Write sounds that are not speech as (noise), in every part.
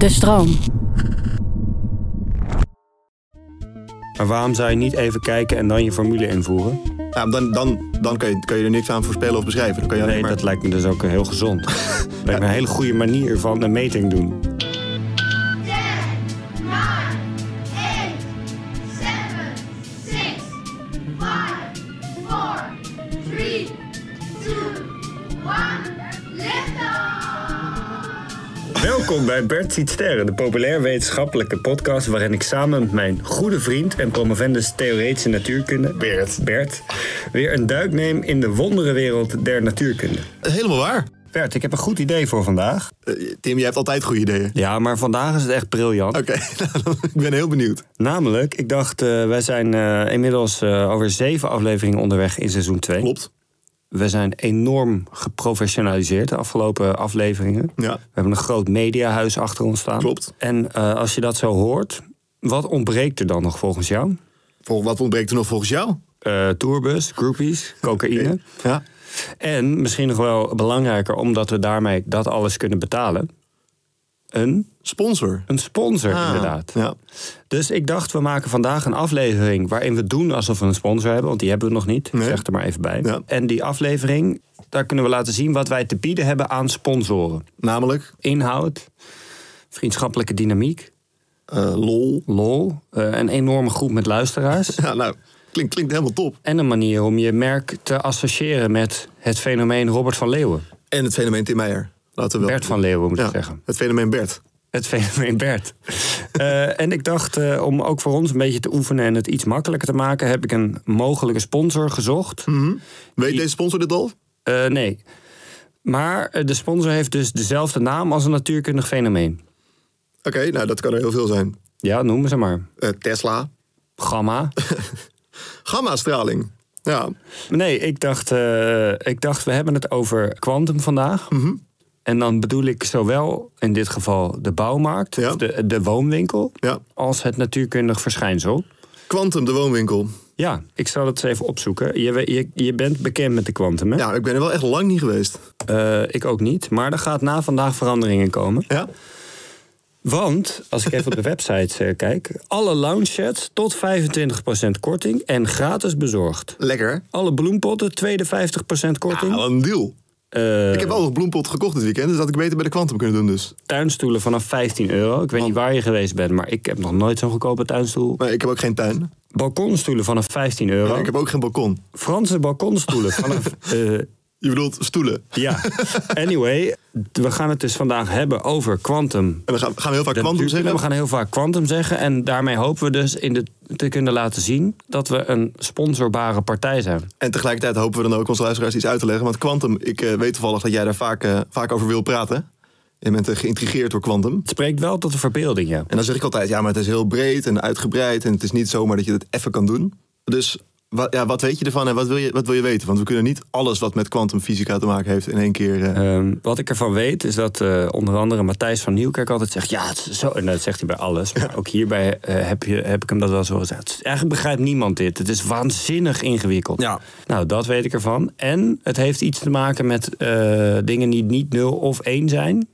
De stroom. Maar waarom zou je niet even kijken en dan je formule invoeren? Ja, dan dan, dan kan, je, kan je er niks aan voorspellen of beschrijven. Dan kan je Nee, maar... dat lijkt me dus ook heel gezond. (laughs) lijkt me een hele goede manier van een meting doen. Welkom bij Bert Ziet Sterren, de populair wetenschappelijke podcast... waarin ik samen met mijn goede vriend en promovendus theoretische natuurkunde... Bert. Bert, weer een duik neem in de wonderenwereld der natuurkunde. Helemaal waar. Bert, ik heb een goed idee voor vandaag. Eh, Tim, jij hebt altijd goede ideeën. Ja, maar vandaag is het echt briljant. Oké, (laughs) nou, ik ben heel benieuwd. Namelijk, ik dacht, eh, wij zijn eh, inmiddels over zeven afleveringen onderweg in seizoen 2. Klopt. We zijn enorm geprofessionaliseerd de afgelopen afleveringen. Ja. We hebben een groot mediahuis achter ons staan. Klopt. En eh, als je dat zo hoort, wat ontbreekt er dan nog volgens jou? Vol, wat ontbreekt er nog volgens jou? Eh, tourbus, groupies, (laughs) cocaïne. Ja. En misschien nog wel belangrijker, omdat we daarmee dat alles kunnen betalen. Een, Sponsor. een sponsor, Ah, inderdaad. Ja. Dus ik dacht, we maken vandaag een aflevering waarin we doen alsof we een sponsor hebben, want die hebben we nog niet. Nee. Ik zeg er maar even bij. Ja. En die aflevering, daar kunnen we laten zien wat wij te bieden hebben aan sponsoren. Namelijk, Inhoud, vriendschappelijke dynamiek, eh, lol. lol, eh, een enorme groep met luisteraars. (laughs) Ja, nou, klinkt, klinkt helemaal top. en een manier om je merk te associëren met het fenomeen Robert van Leeuwen. En het fenomeen Tim Meijer. Laten we wel. Bert van Leeuwen moet ik Ja, zeggen. Het fenomeen Bert. Het fenomeen Bert. (laughs) Eh, en ik dacht, eh, om ook voor ons een beetje te oefenen en het iets makkelijker te maken, heb ik een mogelijke sponsor gezocht. Weet deze sponsor dit al? Eh, nee. Maar de sponsor heeft dus dezelfde naam als een natuurkundig fenomeen. Oké, nou dat kan er heel veel zijn. Ja, noemen ze maar. Tesla. Gamma. (laughs) Gamma-straling. Ja, Nee, ik dacht, ik dacht, we hebben het over kwantum vandaag. En dan bedoel ik zowel in dit geval de bouwmarkt, Ja. de, de woonwinkel, ja. als het natuurkundig verschijnsel. Quantum, de woonwinkel. Ja, ik zal het eens even opzoeken. Je, je, je bent bekend met de kwantum, hè? Ja, ik ben er wel echt lang niet geweest. Eh, ik ook niet. Maar er gaat na vandaag veranderingen komen. Ja? Want, als ik even op de (laughs) website eh, kijk... alle lounge sets tot 25% korting en gratis bezorgd. Lekker. Alle bloempotten, tweede 50% korting. Ja, een deal. Eh, Ik heb al nog bloempot gekocht dit weekend, dus dat had ik beter bij de Quantum kunnen doen dus. tuinstoelen vanaf 15 euro. Ik weet niet waar je geweest bent, maar ik heb nog nooit zo'n goedkope tuinstoel. Maar ik heb ook geen tuin. Balkonstoelen vanaf 15 euro. Ik heb ook geen balkon. Franse balkonstoelen vanaf... (laughs) eh, Je bedoelt stoelen. ja, (laughs) anyway, we gaan het dus vandaag hebben over quantum. En dan gaan, gaan we heel vaak natuurkunde. zeggen. We gaan heel vaak quantum zeggen. En daarmee hopen we dus in de, te kunnen laten zien dat we een sponsorbare partij zijn. En tegelijkertijd hopen we dan ook onze luisteraars iets uit te leggen. Want Quantum, ik eh, weet toevallig dat jij daar vaak, eh, vaak over wil praten. Je bent eh, geïntrigeerd door Quantum. Het spreekt wel tot de verbeelding, ja. En dan zeg ik altijd, ja, maar het is heel breed en uitgebreid. En het is niet zomaar dat je het even kan doen. Dus wa- ja, wat weet je ervan en wat wil je, wat wil je weten? Want we kunnen niet alles wat met kwantumfysica te maken heeft in één keer... eh, Ehm, wat ik ervan weet is dat eh, onder andere Matthijs van Nieuwkerk altijd zegt... ja, het is zo, en dat zegt hij bij alles. Maar ook hierbij eh, heb, je, heb ik hem dat wel zo gezegd. Is- Eigenlijk begrijpt niemand dit. Het is waanzinnig ingewikkeld. Ja. Nou, dat weet ik ervan. En het heeft iets te maken met dingen die niet 0 of 1 zijn...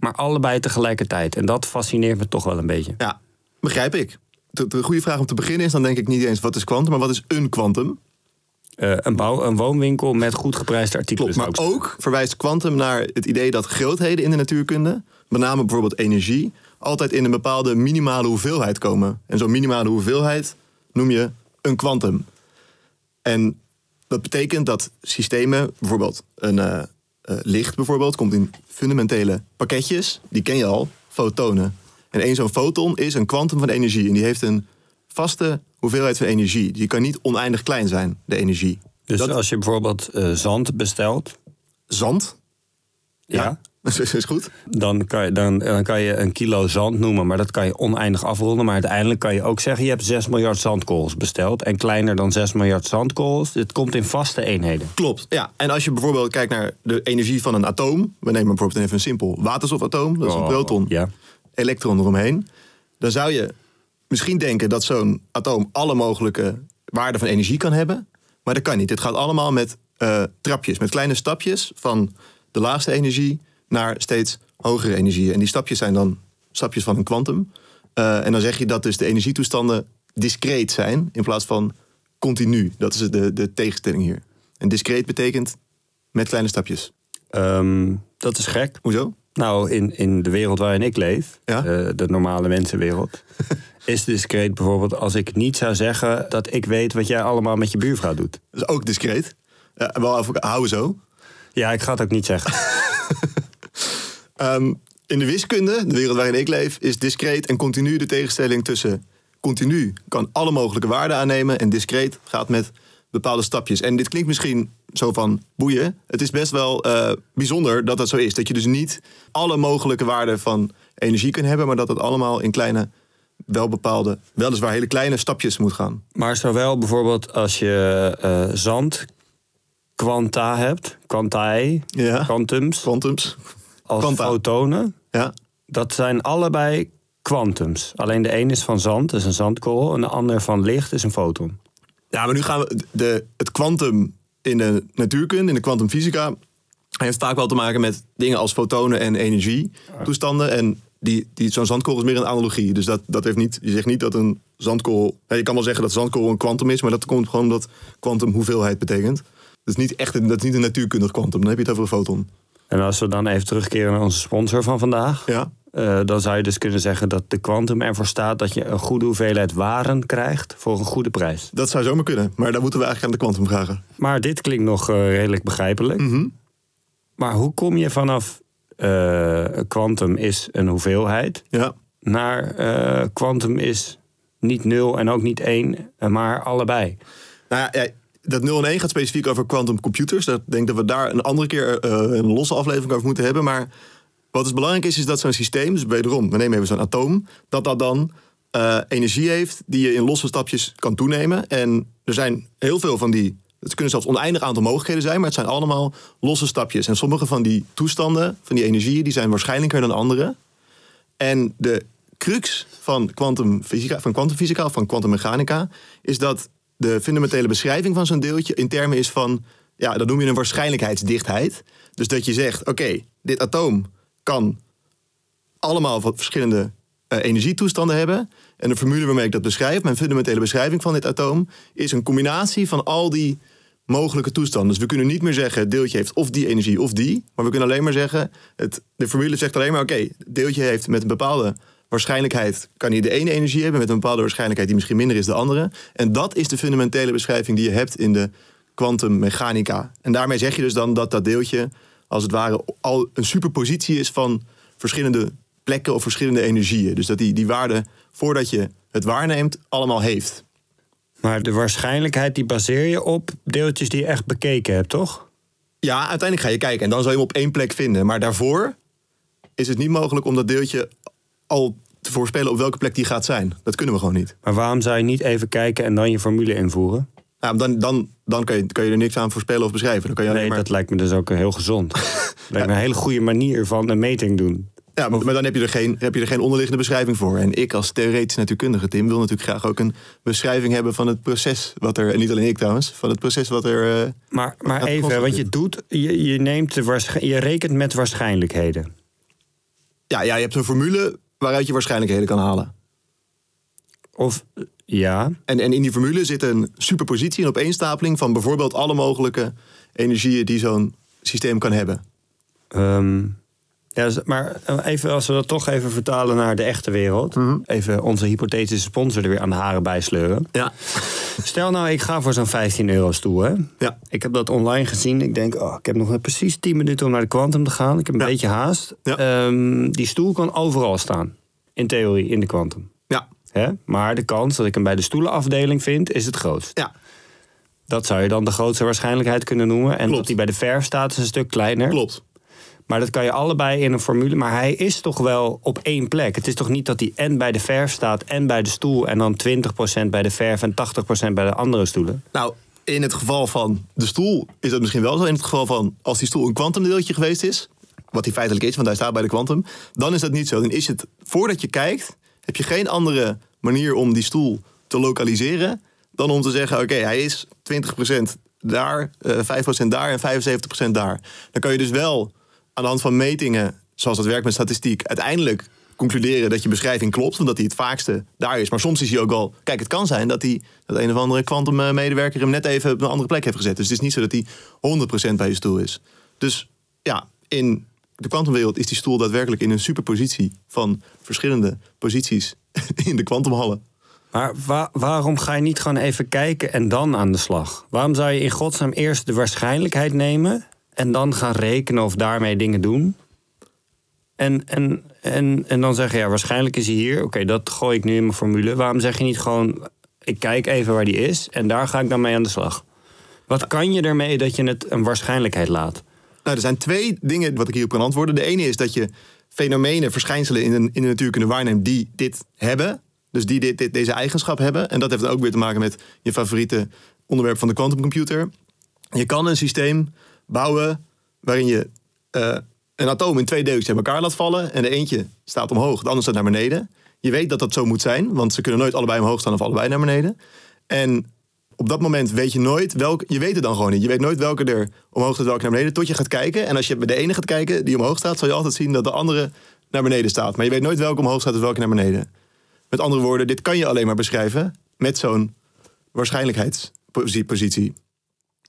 maar allebei tegelijkertijd. En dat fascineert me toch wel een beetje. Ja, begrijp ik. De, de goede vraag om te beginnen is dan denk ik niet eens wat is kwantum, maar wat is een kwantum? Eh, een, bouw, een woonwinkel met goed geprijsde artikelen. Klopt, maar ook verwijst kwantum naar het idee dat grootheden in de natuurkunde, met name bijvoorbeeld energie, altijd in een bepaalde minimale hoeveelheid komen. En zo'n minimale hoeveelheid noem je een kwantum. En dat betekent dat systemen, bijvoorbeeld een eh, eh, licht bijvoorbeeld, komt in fundamentele pakketjes, die ken je al, fotonen. En één zo'n foton is een kwantum van energie. En die heeft een vaste hoeveelheid van energie. Die kan niet oneindig klein zijn, de energie. Dus dat- als je bijvoorbeeld eh, zand bestelt... Zand, Ja. (laughs) dat is, is goed. Dan kan, je, dan, dan kan je een kilo zand noemen, maar dat kan je oneindig afronden. Maar uiteindelijk kan je ook zeggen: je hebt 6 miljard zandkorrels besteld. En kleiner dan 6 miljard zandkorrels. Dit komt in vaste eenheden. Klopt. Ja. En als je bijvoorbeeld kijkt naar de energie van een atoom. We nemen bijvoorbeeld even een simpel waterstofatoom. Dat is een Oh, proton. Ja. Elektron eromheen. Dan zou je misschien denken dat zo'n atoom alle mogelijke waarden van energie kan hebben. Maar dat kan niet. Het gaat allemaal met eh, trapjes, met kleine stapjes van de laagste energie naar steeds hogere energie. En die stapjes zijn dan stapjes van een kwantum. Eh, en dan zeg je dat dus de energietoestanden discreet zijn in plaats van continu. Dat is de, de tegenstelling hier. En discreet betekent met kleine stapjes. Ehm, dat is gek. Hoezo? Nou, in, in de wereld waarin ik leef, Ja? eh, de normale mensenwereld, (laughs) is discreet bijvoorbeeld als ik niet zou zeggen dat ik weet wat jij allemaal met je buurvrouw doet. Dat is ook discreet. Ja, wel even houden zo. Ja, ik ga het ook niet zeggen. (laughs) Ehm, in de wiskunde, de wereld waarin ik leef, is discreet en continu de tegenstelling tussen continu kan alle mogelijke waarden aannemen en discreet gaat met bepaalde stapjes. En dit klinkt misschien zo van boeien. Het is best wel eh, bijzonder dat dat zo is. Dat je dus niet alle mogelijke waarden van energie kunt hebben, maar dat het allemaal in kleine, wel bepaalde, weliswaar hele kleine stapjes moet gaan. Maar zowel bijvoorbeeld als je eh, zand, kwanta hebt, kwantae, Ja. kwantums, Quantums. als fotonen, Ja. dat zijn allebei kwantums. Alleen de een is van zand, is een zandkorrel, en de ander van licht is een foton. Ja, maar nu gaan we de, het kwantum in de natuurkunde, in de kwantumfysica, heeft vaak wel te maken met dingen als fotonen en energietoestanden. En die, die, zo'n zandkorrel is meer een analogie. Dus dat, dat heeft niet, je zegt niet dat een zandkorrel. Je kan wel zeggen dat zandkorrel een kwantum is, maar dat komt gewoon omdat kwantum hoeveelheid betekent. Dat is niet echt dat is niet een natuurkundig kwantum. Dan heb je het over een foton. En als we dan even terugkeren naar onze sponsor van vandaag, Ja, eh, dan zou je dus kunnen zeggen dat de kwantum ervoor staat dat je een goede hoeveelheid waren krijgt voor een goede prijs. dat zou zomaar kunnen. Maar daar moeten we eigenlijk aan de kwantum vragen. Maar dit klinkt nog eh, redelijk begrijpelijk. Mhm. Maar hoe kom je vanaf kwantum is een hoeveelheid Ja. naar eh, kwantum is niet 0 en ook niet 1, maar allebei? Nou ja, ja, dat 0 en 1 gaat specifiek over quantum computers. Dat ik denk dat we daar een andere keer eh, een losse aflevering over moeten hebben. Maar wat dus belangrijk is, is dat zo'n systeem, dus wederom, we nemen even zo'n atoom, dat dat dan eh, energie heeft die je in losse stapjes kan toenemen. En er zijn heel veel van die, het kunnen zelfs oneindig aantal mogelijkheden zijn, maar het zijn allemaal losse stapjes. En sommige van die toestanden, van die energieën, die zijn waarschijnlijker dan andere. En de crux van kwantumfysica, van kwantumfysica van kwantummechanica is dat de fundamentele beschrijving van zo'n deeltje in termen is van, ja, dat noem je een waarschijnlijkheidsdichtheid. Dus dat je zegt, oké, dit atoom kan allemaal verschillende eh, energietoestanden hebben. En de formule waarmee ik dat beschrijf, mijn fundamentele beschrijving van dit atoom, is een combinatie van al die mogelijke toestanden. Dus we kunnen niet meer zeggen, het deeltje heeft of die energie of die. Maar we kunnen alleen maar zeggen, het, de formule zegt alleen maar, oké, deeltje heeft met een bepaalde waarschijnlijkheid, kan hij de ene energie hebben met een bepaalde waarschijnlijkheid die misschien minder is de andere. En dat is de fundamentele beschrijving die je hebt in de kwantummechanica. En daarmee zeg je dus dan dat dat deeltje, als het ware, al een superpositie is van verschillende plekken of verschillende energieën. Dus dat die, die waarde, voordat je het waarneemt, allemaal heeft. Maar de waarschijnlijkheid die baseer je op deeltjes die je echt bekeken hebt, toch? Ja, uiteindelijk ga je kijken en dan zal je hem op één plek vinden. Maar daarvoor is het niet mogelijk om dat deeltje al te voorspellen op welke plek die gaat zijn. Dat kunnen we gewoon niet. Maar waarom zou je niet even kijken en dan je formule invoeren? Nou, dan dan, dan kan, je, kan je er niks aan voorspellen of beschrijven. Dan kan je Nee, maar... dat lijkt me dus ook heel gezond. (laughs) lijkt me een hele goede manier van een meting doen. Ja, maar, maar dan heb je, er geen, heb je er geen onderliggende beschrijving voor. En ik als theoretisch natuurkundige, Tim, wil natuurlijk graag ook een beschrijving hebben van het proces wat er, en niet alleen ik trouwens, van het proces wat er. eh, Maar, maar Ja, even, wat je doet, je, je, neemt je rekent met waarschijnlijkheden. ja, ja, je hebt een formule waaruit je waarschijnlijkheden kan halen. Of ja, En, en in die formule zit een superpositie, een opeenstapeling van bijvoorbeeld alle mogelijke energieën die zo'n systeem kan hebben. ehm, ja, z- maar even als we dat toch even vertalen naar de echte wereld. Even onze hypothetische sponsor er weer aan de haren bij sleuren. Ja. (laughs) Stel nou, ik ga voor zo'n 15 euro stoel. Hè? Ja. Ik heb dat online gezien. Ik denk, oh, ik heb nog precies 10 minuten om naar de Quantum te gaan. Ik heb een Ja. beetje haast. Ja. Ehm, die stoel kan overal staan. In theorie, in de Quantum. Hè? Maar de kans dat ik hem bij de stoelenafdeling vind, is het grootst. Ja. Dat zou je dan de grootste waarschijnlijkheid kunnen noemen. En Klopt. dat hij bij de verf staat, is een stuk kleiner. Klopt. Maar dat kan je allebei in een formule. Maar hij is toch wel op één plek. Het is toch niet dat hij en bij de verf staat en bij de stoel. En dan 20% bij de verf en 80% bij de andere stoelen. Nou, in het geval van de stoel is dat misschien wel zo. In het geval van als die stoel een kwantumdeeltje geweest is, wat die feitelijk is, want hij staat bij de kwantum, dan is dat niet zo. Dan is het, voordat je kijkt, heb je geen andere manier om die stoel te lokaliseren dan om te zeggen, oké, hij is 20% daar, eh 5% daar en 75% daar. Dan kan je dus wel aan de hand van metingen, zoals dat werkt met statistiek, uiteindelijk concluderen dat je beschrijving klopt, omdat hij het vaakste daar is. Maar soms is hij ook wel. Kijk, het kan zijn dat, hij, dat een of andere kwantummedewerker hem net even op een andere plek heeft gezet. Dus het is niet zo dat hij 100% bij je stoel is. Dus ja, in de kwantumwereld is die stoel daadwerkelijk in een superpositie van verschillende posities (laughs) in de kwantumhallen. Maar wa- waarom ga je niet gewoon even kijken en dan aan de slag? Waarom zou je in godsnaam eerst de waarschijnlijkheid nemen en dan gaan rekenen of daarmee dingen doen? En, en, en, en dan zeggen, ja, waarschijnlijk is hij hier. Oké, dat gooi ik nu in mijn formule. Waarom zeg je niet gewoon, ik kijk even waar die is en daar ga ik dan mee aan de slag? Wat kan je ermee dat je het een waarschijnlijkheid laat? Nou, er zijn twee dingen wat ik hierop kan antwoorden. De ene is dat je fenomenen, verschijnselen in de, in de natuur kunnen waarnemen die dit hebben. Dus die deze eigenschap hebben. En dat heeft ook weer te maken met je favoriete onderwerp van de quantumcomputer. Je kan een systeem bouwen waarin je eh, een atoom in twee deeltjes uit elkaar laat vallen. En de eentje staat omhoog, de ander staat naar beneden. Je weet dat dat zo moet zijn, want ze kunnen nooit allebei omhoog staan of allebei naar beneden. En op dat moment weet je nooit welke. Je weet het dan gewoon niet. Je weet nooit welke er omhoog staat, welke naar beneden. Tot je gaat kijken. En als je bij de ene gaat kijken die omhoog staat, zal je altijd zien dat de andere naar beneden staat. Maar je weet nooit welke omhoog staat en welke naar beneden. Met andere woorden, dit kan je alleen maar beschrijven met zo'n waarschijnlijkheidspositie.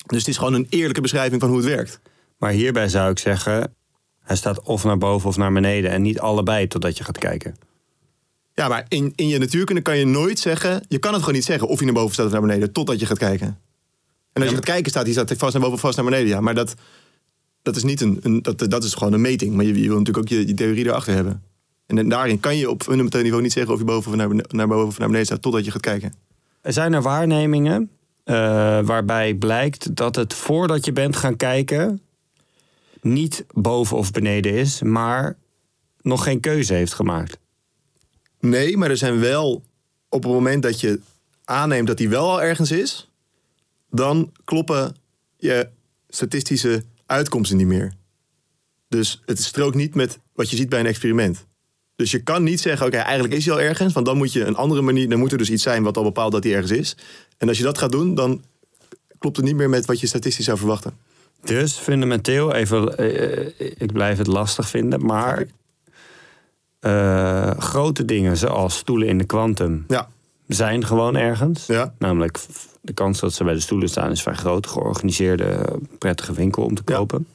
Dus het is gewoon een eerlijke beschrijving van hoe het werkt. Maar hierbij zou ik zeggen, hij staat of naar boven of naar beneden en niet allebei totdat je gaat kijken. Ja, maar in, in je natuurkunde kan je nooit zeggen... Je kan het gewoon niet zeggen of hij naar boven staat of naar beneden... totdat je gaat kijken. En als je gaat kijken staat hij staat vast naar boven vast naar beneden. Ja, maar dat, dat is niet een, een dat, dat is gewoon een meting. Maar je, je wil natuurlijk ook je, je theorie erachter hebben. En daarin kan je op fundamenteel niveau niet zeggen... of je boven of naar, naar boven of naar beneden staat... totdat je gaat kijken. Er zijn er waarnemingen eh, waarbij blijkt dat het voordat je bent gaan kijken niet boven of beneden is, maar nog geen keuze heeft gemaakt. Nee, maar er zijn wel... op het moment dat je aanneemt dat hij wel al ergens is... dan kloppen je statistische uitkomsten niet meer. Dus het strookt niet met wat je ziet bij een experiment. Dus je kan niet zeggen, oké, eigenlijk is hij al ergens... want dan moet je een andere manier... dan moet er dus iets zijn wat al bepaalt dat hij ergens is. En als je dat gaat doen, dan klopt het niet meer met wat je statistisch zou verwachten. Dus fundamenteel, even, eh, ik blijf het lastig vinden, maar eh, grote dingen zoals stoelen in de kwantum Ja, zijn gewoon ergens. ja, Namelijk de kans dat ze bij de stoelen staan is vrij groot. Georganiseerde, prettige winkel om te Ja. kopen.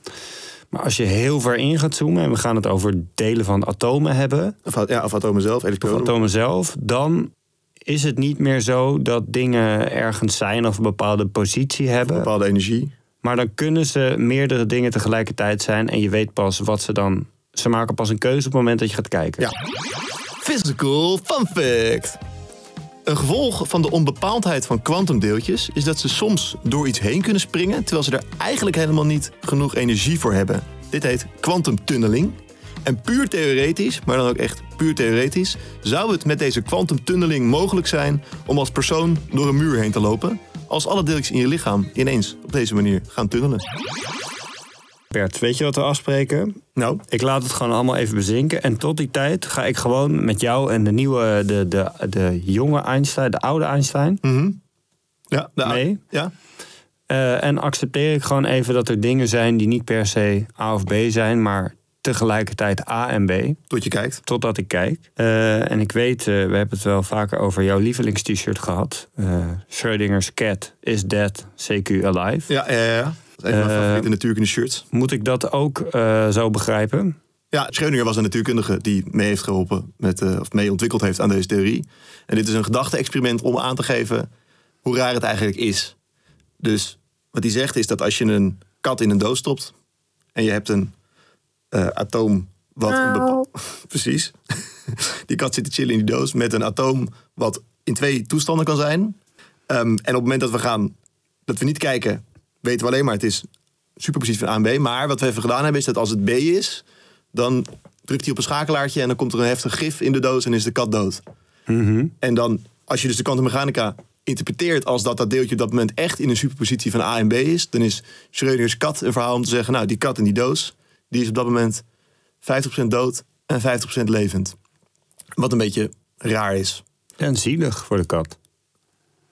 Maar als je heel ver in gaat zoomen en we gaan het over delen van atomen hebben, of, ja, of atomen zelf, of elektronen. atomen zelf, dan is het niet meer zo dat dingen ergens zijn of een bepaalde positie hebben. bepaalde energie. Maar dan kunnen ze meerdere dingen tegelijkertijd zijn en je weet pas wat ze dan. Ze maken pas een keuze op het moment dat je gaat kijken. Ja. Physical fun fact. Een gevolg van de onbepaaldheid van kwantumdeeltjes is dat ze soms door iets heen kunnen springen terwijl ze er eigenlijk helemaal niet genoeg energie voor hebben. Dit heet kwantumtunneling. En puur theoretisch, maar dan ook echt puur theoretisch, zou het met deze kwantumtunneling mogelijk zijn om als persoon door een muur heen te lopen als alle deeltjes in je lichaam ineens op deze manier gaan tunnelen. Bert, weet je wat we afspreken? Nou, Ik laat het gewoon allemaal even bezinken. En tot die tijd ga ik gewoon met jou en de nieuwe, de, de, de jonge Einstein, de oude Einstein. ja, de Nee. Ja, eh, en accepteer ik gewoon even dat er dingen zijn die niet per se A of B zijn, maar tegelijkertijd A en B. tot je kijkt. Totdat ik kijk. Eh, en ik weet, eh, we hebben het wel vaker over jouw lievelingst-shirt gehad. Eh Schrödinger's cat is dead, CQ alive. Ja, ja, ja. Dat is een van mijn Eh, favoriete natuurkunde shirts. Moet ik dat ook eh, zo begrijpen? Ja, Schrödinger was een natuurkundige die mee heeft geholpen, met, eh, of mee ontwikkeld heeft aan deze theorie. En dit is een gedachte-experiment om aan te geven hoe raar het eigenlijk is. Dus wat hij zegt is dat als je een kat in een doos stopt en je hebt een eh, atoom wat. Een (laughs) Precies. (laughs) die kat zit te chillen in die doos met een atoom wat in twee toestanden kan zijn. Ehm, en op het moment dat we gaan, dat we niet kijken, weten we alleen maar het is superpositie van A en B. Maar wat we even gedaan hebben is dat als het B is, dan drukt hij op een schakelaartje en dan komt er een heftig gif in de doos en is de kat dood. En dan, als je dus de kwantummechanica interpreteert als dat dat deeltje op dat moment echt in een superpositie van A en B is, dan is Schrödinger's kat een verhaal om te zeggen, nou, die kat in die doos, die is op dat moment 50% dood en 50% levend. Wat een beetje raar is. En zielig voor de kat.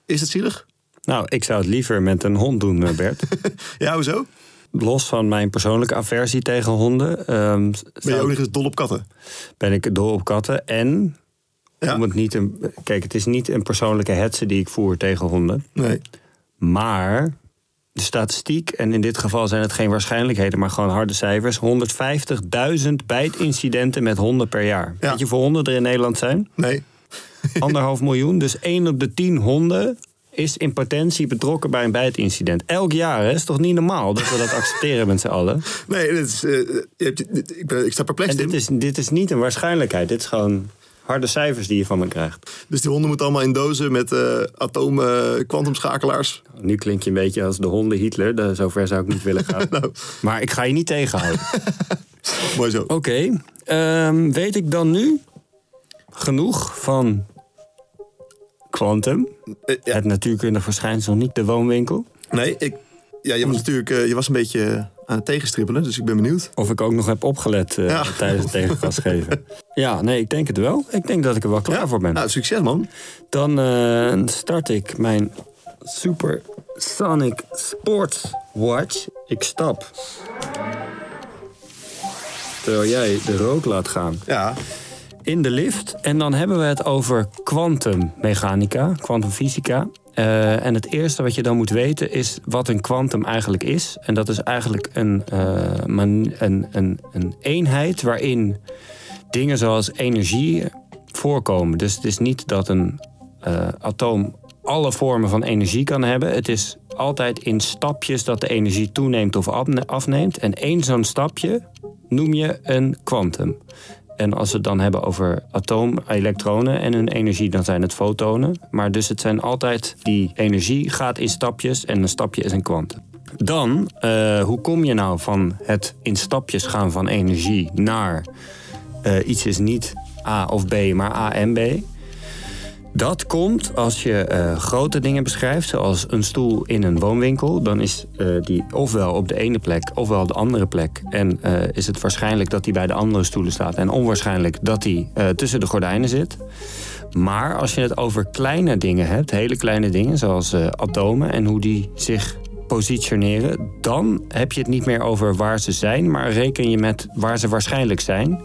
Is het zielig? Nou, ik zou het liever met een hond doen, eh, Bert. (laughs) Ja, hoezo? los van mijn persoonlijke aversie tegen honden, ehm, Ben je ook nog eens dol op katten? ben ik dol op katten. En Ja. om het niet een, kijk, het is niet een persoonlijke hetze die ik voer tegen honden. Nee. Maar de statistiek, en in dit geval zijn het geen waarschijnlijkheden, maar gewoon harde cijfers: 150.000 bijtincidenten met honden per jaar. Ja. Weet je hoeveel honden er in Nederland zijn? Nee. Anderhalf miljoen. Dus 1 op de 10 honden is in potentie betrokken bij een bijtincident. Elk jaar, hè? is toch niet normaal dat we dat (laughs) accepteren met z'n allen? Nee, dit is, eh, ik, ben, ik sta perplex, En dit is, dit is niet een waarschijnlijkheid. Dit is gewoon harde cijfers die je van me krijgt. Dus die honden moeten allemaal in dozen met eh atoom eh, kwantumschakelaars. Nu klink je een beetje als de honden Hitler. Daar- Zover zou ik niet willen gaan. (laughs) Nou. Maar ik ga je niet tegenhouden. (laughs) Mooi zo. Oké, ehm, weet ik dan nu genoeg van Quantum? Eh, ja. Het natuurkundig verschijnsel, niet de woonwinkel? Nee, ik, ja, je was natuurlijk eh, je was een beetje aan het tegenstribbelen, dus ik ben benieuwd. Of ik ook nog heb opgelet eh, Ja. tijdens het tegengas (laughs) geven. Ja, nee, ik denk het wel. Ik denk dat ik er wel klaar voor ben. Nou, succes man. Dan eh, start ik mijn Supersonic Sports Watch. Ik stap. Terwijl jij de rook laat gaan. Ja, in de lift. En dan hebben we het over kwantummechanica, kwantumfysica. Eh, en het eerste wat je dan moet weten is wat een kwantum eigenlijk is. En dat is eigenlijk een, eh, een, een, een eenheid waarin dingen zoals energie voorkomen. Dus het is niet dat een eh, atoom alle vormen van energie kan hebben. Het is altijd in stapjes dat de energie toeneemt of afne- afneemt. En één zo'n stapje noem je een kwantum. En als we het dan hebben over atoomelektronen en hun energie, dan zijn het fotonen. Maar dus het zijn altijd die energie gaat in stapjes en een stapje is een kwantum. Dan, eh, hoe kom je nou van het in stapjes gaan van energie naar eh, iets is niet A of B, maar A en B? Dat komt als je eh, grote dingen beschrijft, zoals een stoel in een woonwinkel. Dan is eh, die ofwel op de ene plek ofwel op de andere plek. En eh, is het waarschijnlijk dat die bij de andere stoelen staat. En onwaarschijnlijk dat die tussen de gordijnen zit. Maar als je het over kleine dingen hebt, hele kleine dingen, zoals atomen en hoe die zich positioneren, dan heb je het niet meer over waar ze zijn, maar reken je met waar ze waarschijnlijk zijn.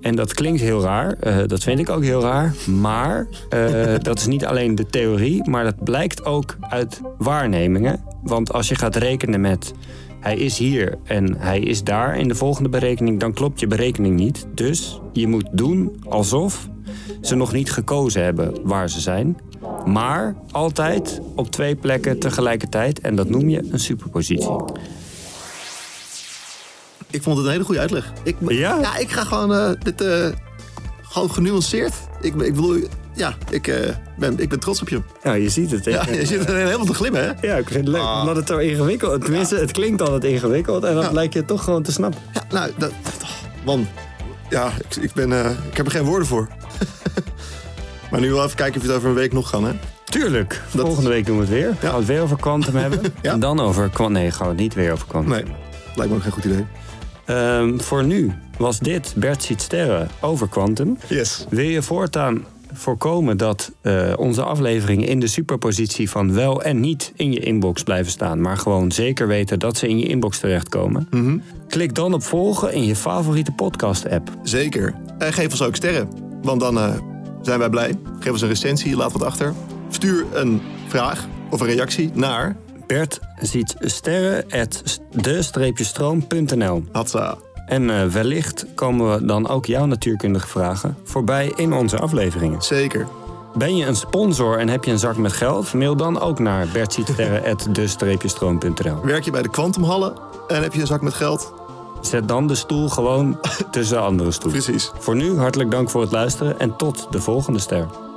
En dat klinkt heel raar, eh, dat vind ik ook heel raar. Maar eh, (laughs) dat is niet alleen de theorie, maar dat blijkt ook uit waarnemingen. Want als je gaat rekenen met hij is hier en hij is daar in de volgende berekening, dan klopt je berekening niet. Dus je moet doen alsof ze nog niet gekozen hebben waar ze zijn. Maar altijd op twee plekken tegelijkertijd. En dat noem je een superpositie. Ik vond het een hele goede uitleg. Ik, Ja? Ja, ik ga gewoon eh, dit eh, gewoon genuanceerd. Ik, ik bedoel, ja, ik, eh, ben, ik ben trots op je. Ja, je ziet het. hè? Ja, je zit er helemaal te glimmen, hè? Ja, ik vind het leuk. Ah. Omdat het zo ingewikkeld Tenminste, het klinkt altijd ingewikkeld. En dan Ja. lijkt je het toch gewoon te snappen. Ja, nou, dat, man. Ja, ik, ik, ben, ik heb er geen woorden voor. (laughs) maar nu wel even kijken of je het over een week nog kan, hè? Tuurlijk. Dat- Volgende week doen we het weer. Gaan we het weer over quantum (laughs) hebben. Ja. En dan over. Nee, gaan we het niet weer over quantum. Nee, lijkt me ook geen goed idee. Ehm, voor nu was dit Bert ziet sterren over quantum. Yes. Wil je voortaan voorkomen dat eh, onze afleveringen in de superpositie van wel en niet in je inbox blijven staan, maar gewoon zeker weten dat ze in je inbox terechtkomen? Klik dan op volgen in je favoriete podcast-app. Zeker. En geef ons ook sterren. Want dan eh, zijn wij blij. Geef ons een recensie, laat wat achter. Stuur een vraag of een reactie naar Bert ziet sterren at de-stroom.nl. Hatsa. En eh, wellicht komen we dan ook jouw natuurkundige vragen voorbij in onze afleveringen. Zeker. Ben je een sponsor en heb je een zak met geld? Mail dan ook naar bertzietsterren.de-stroom.nl. (laughs) Werk je bij de Kwantumhallen en heb je een zak met geld? Zet dan de stoel gewoon (laughs) tussen andere stoelen. Precies. Voor nu hartelijk dank voor het luisteren en tot de volgende ster.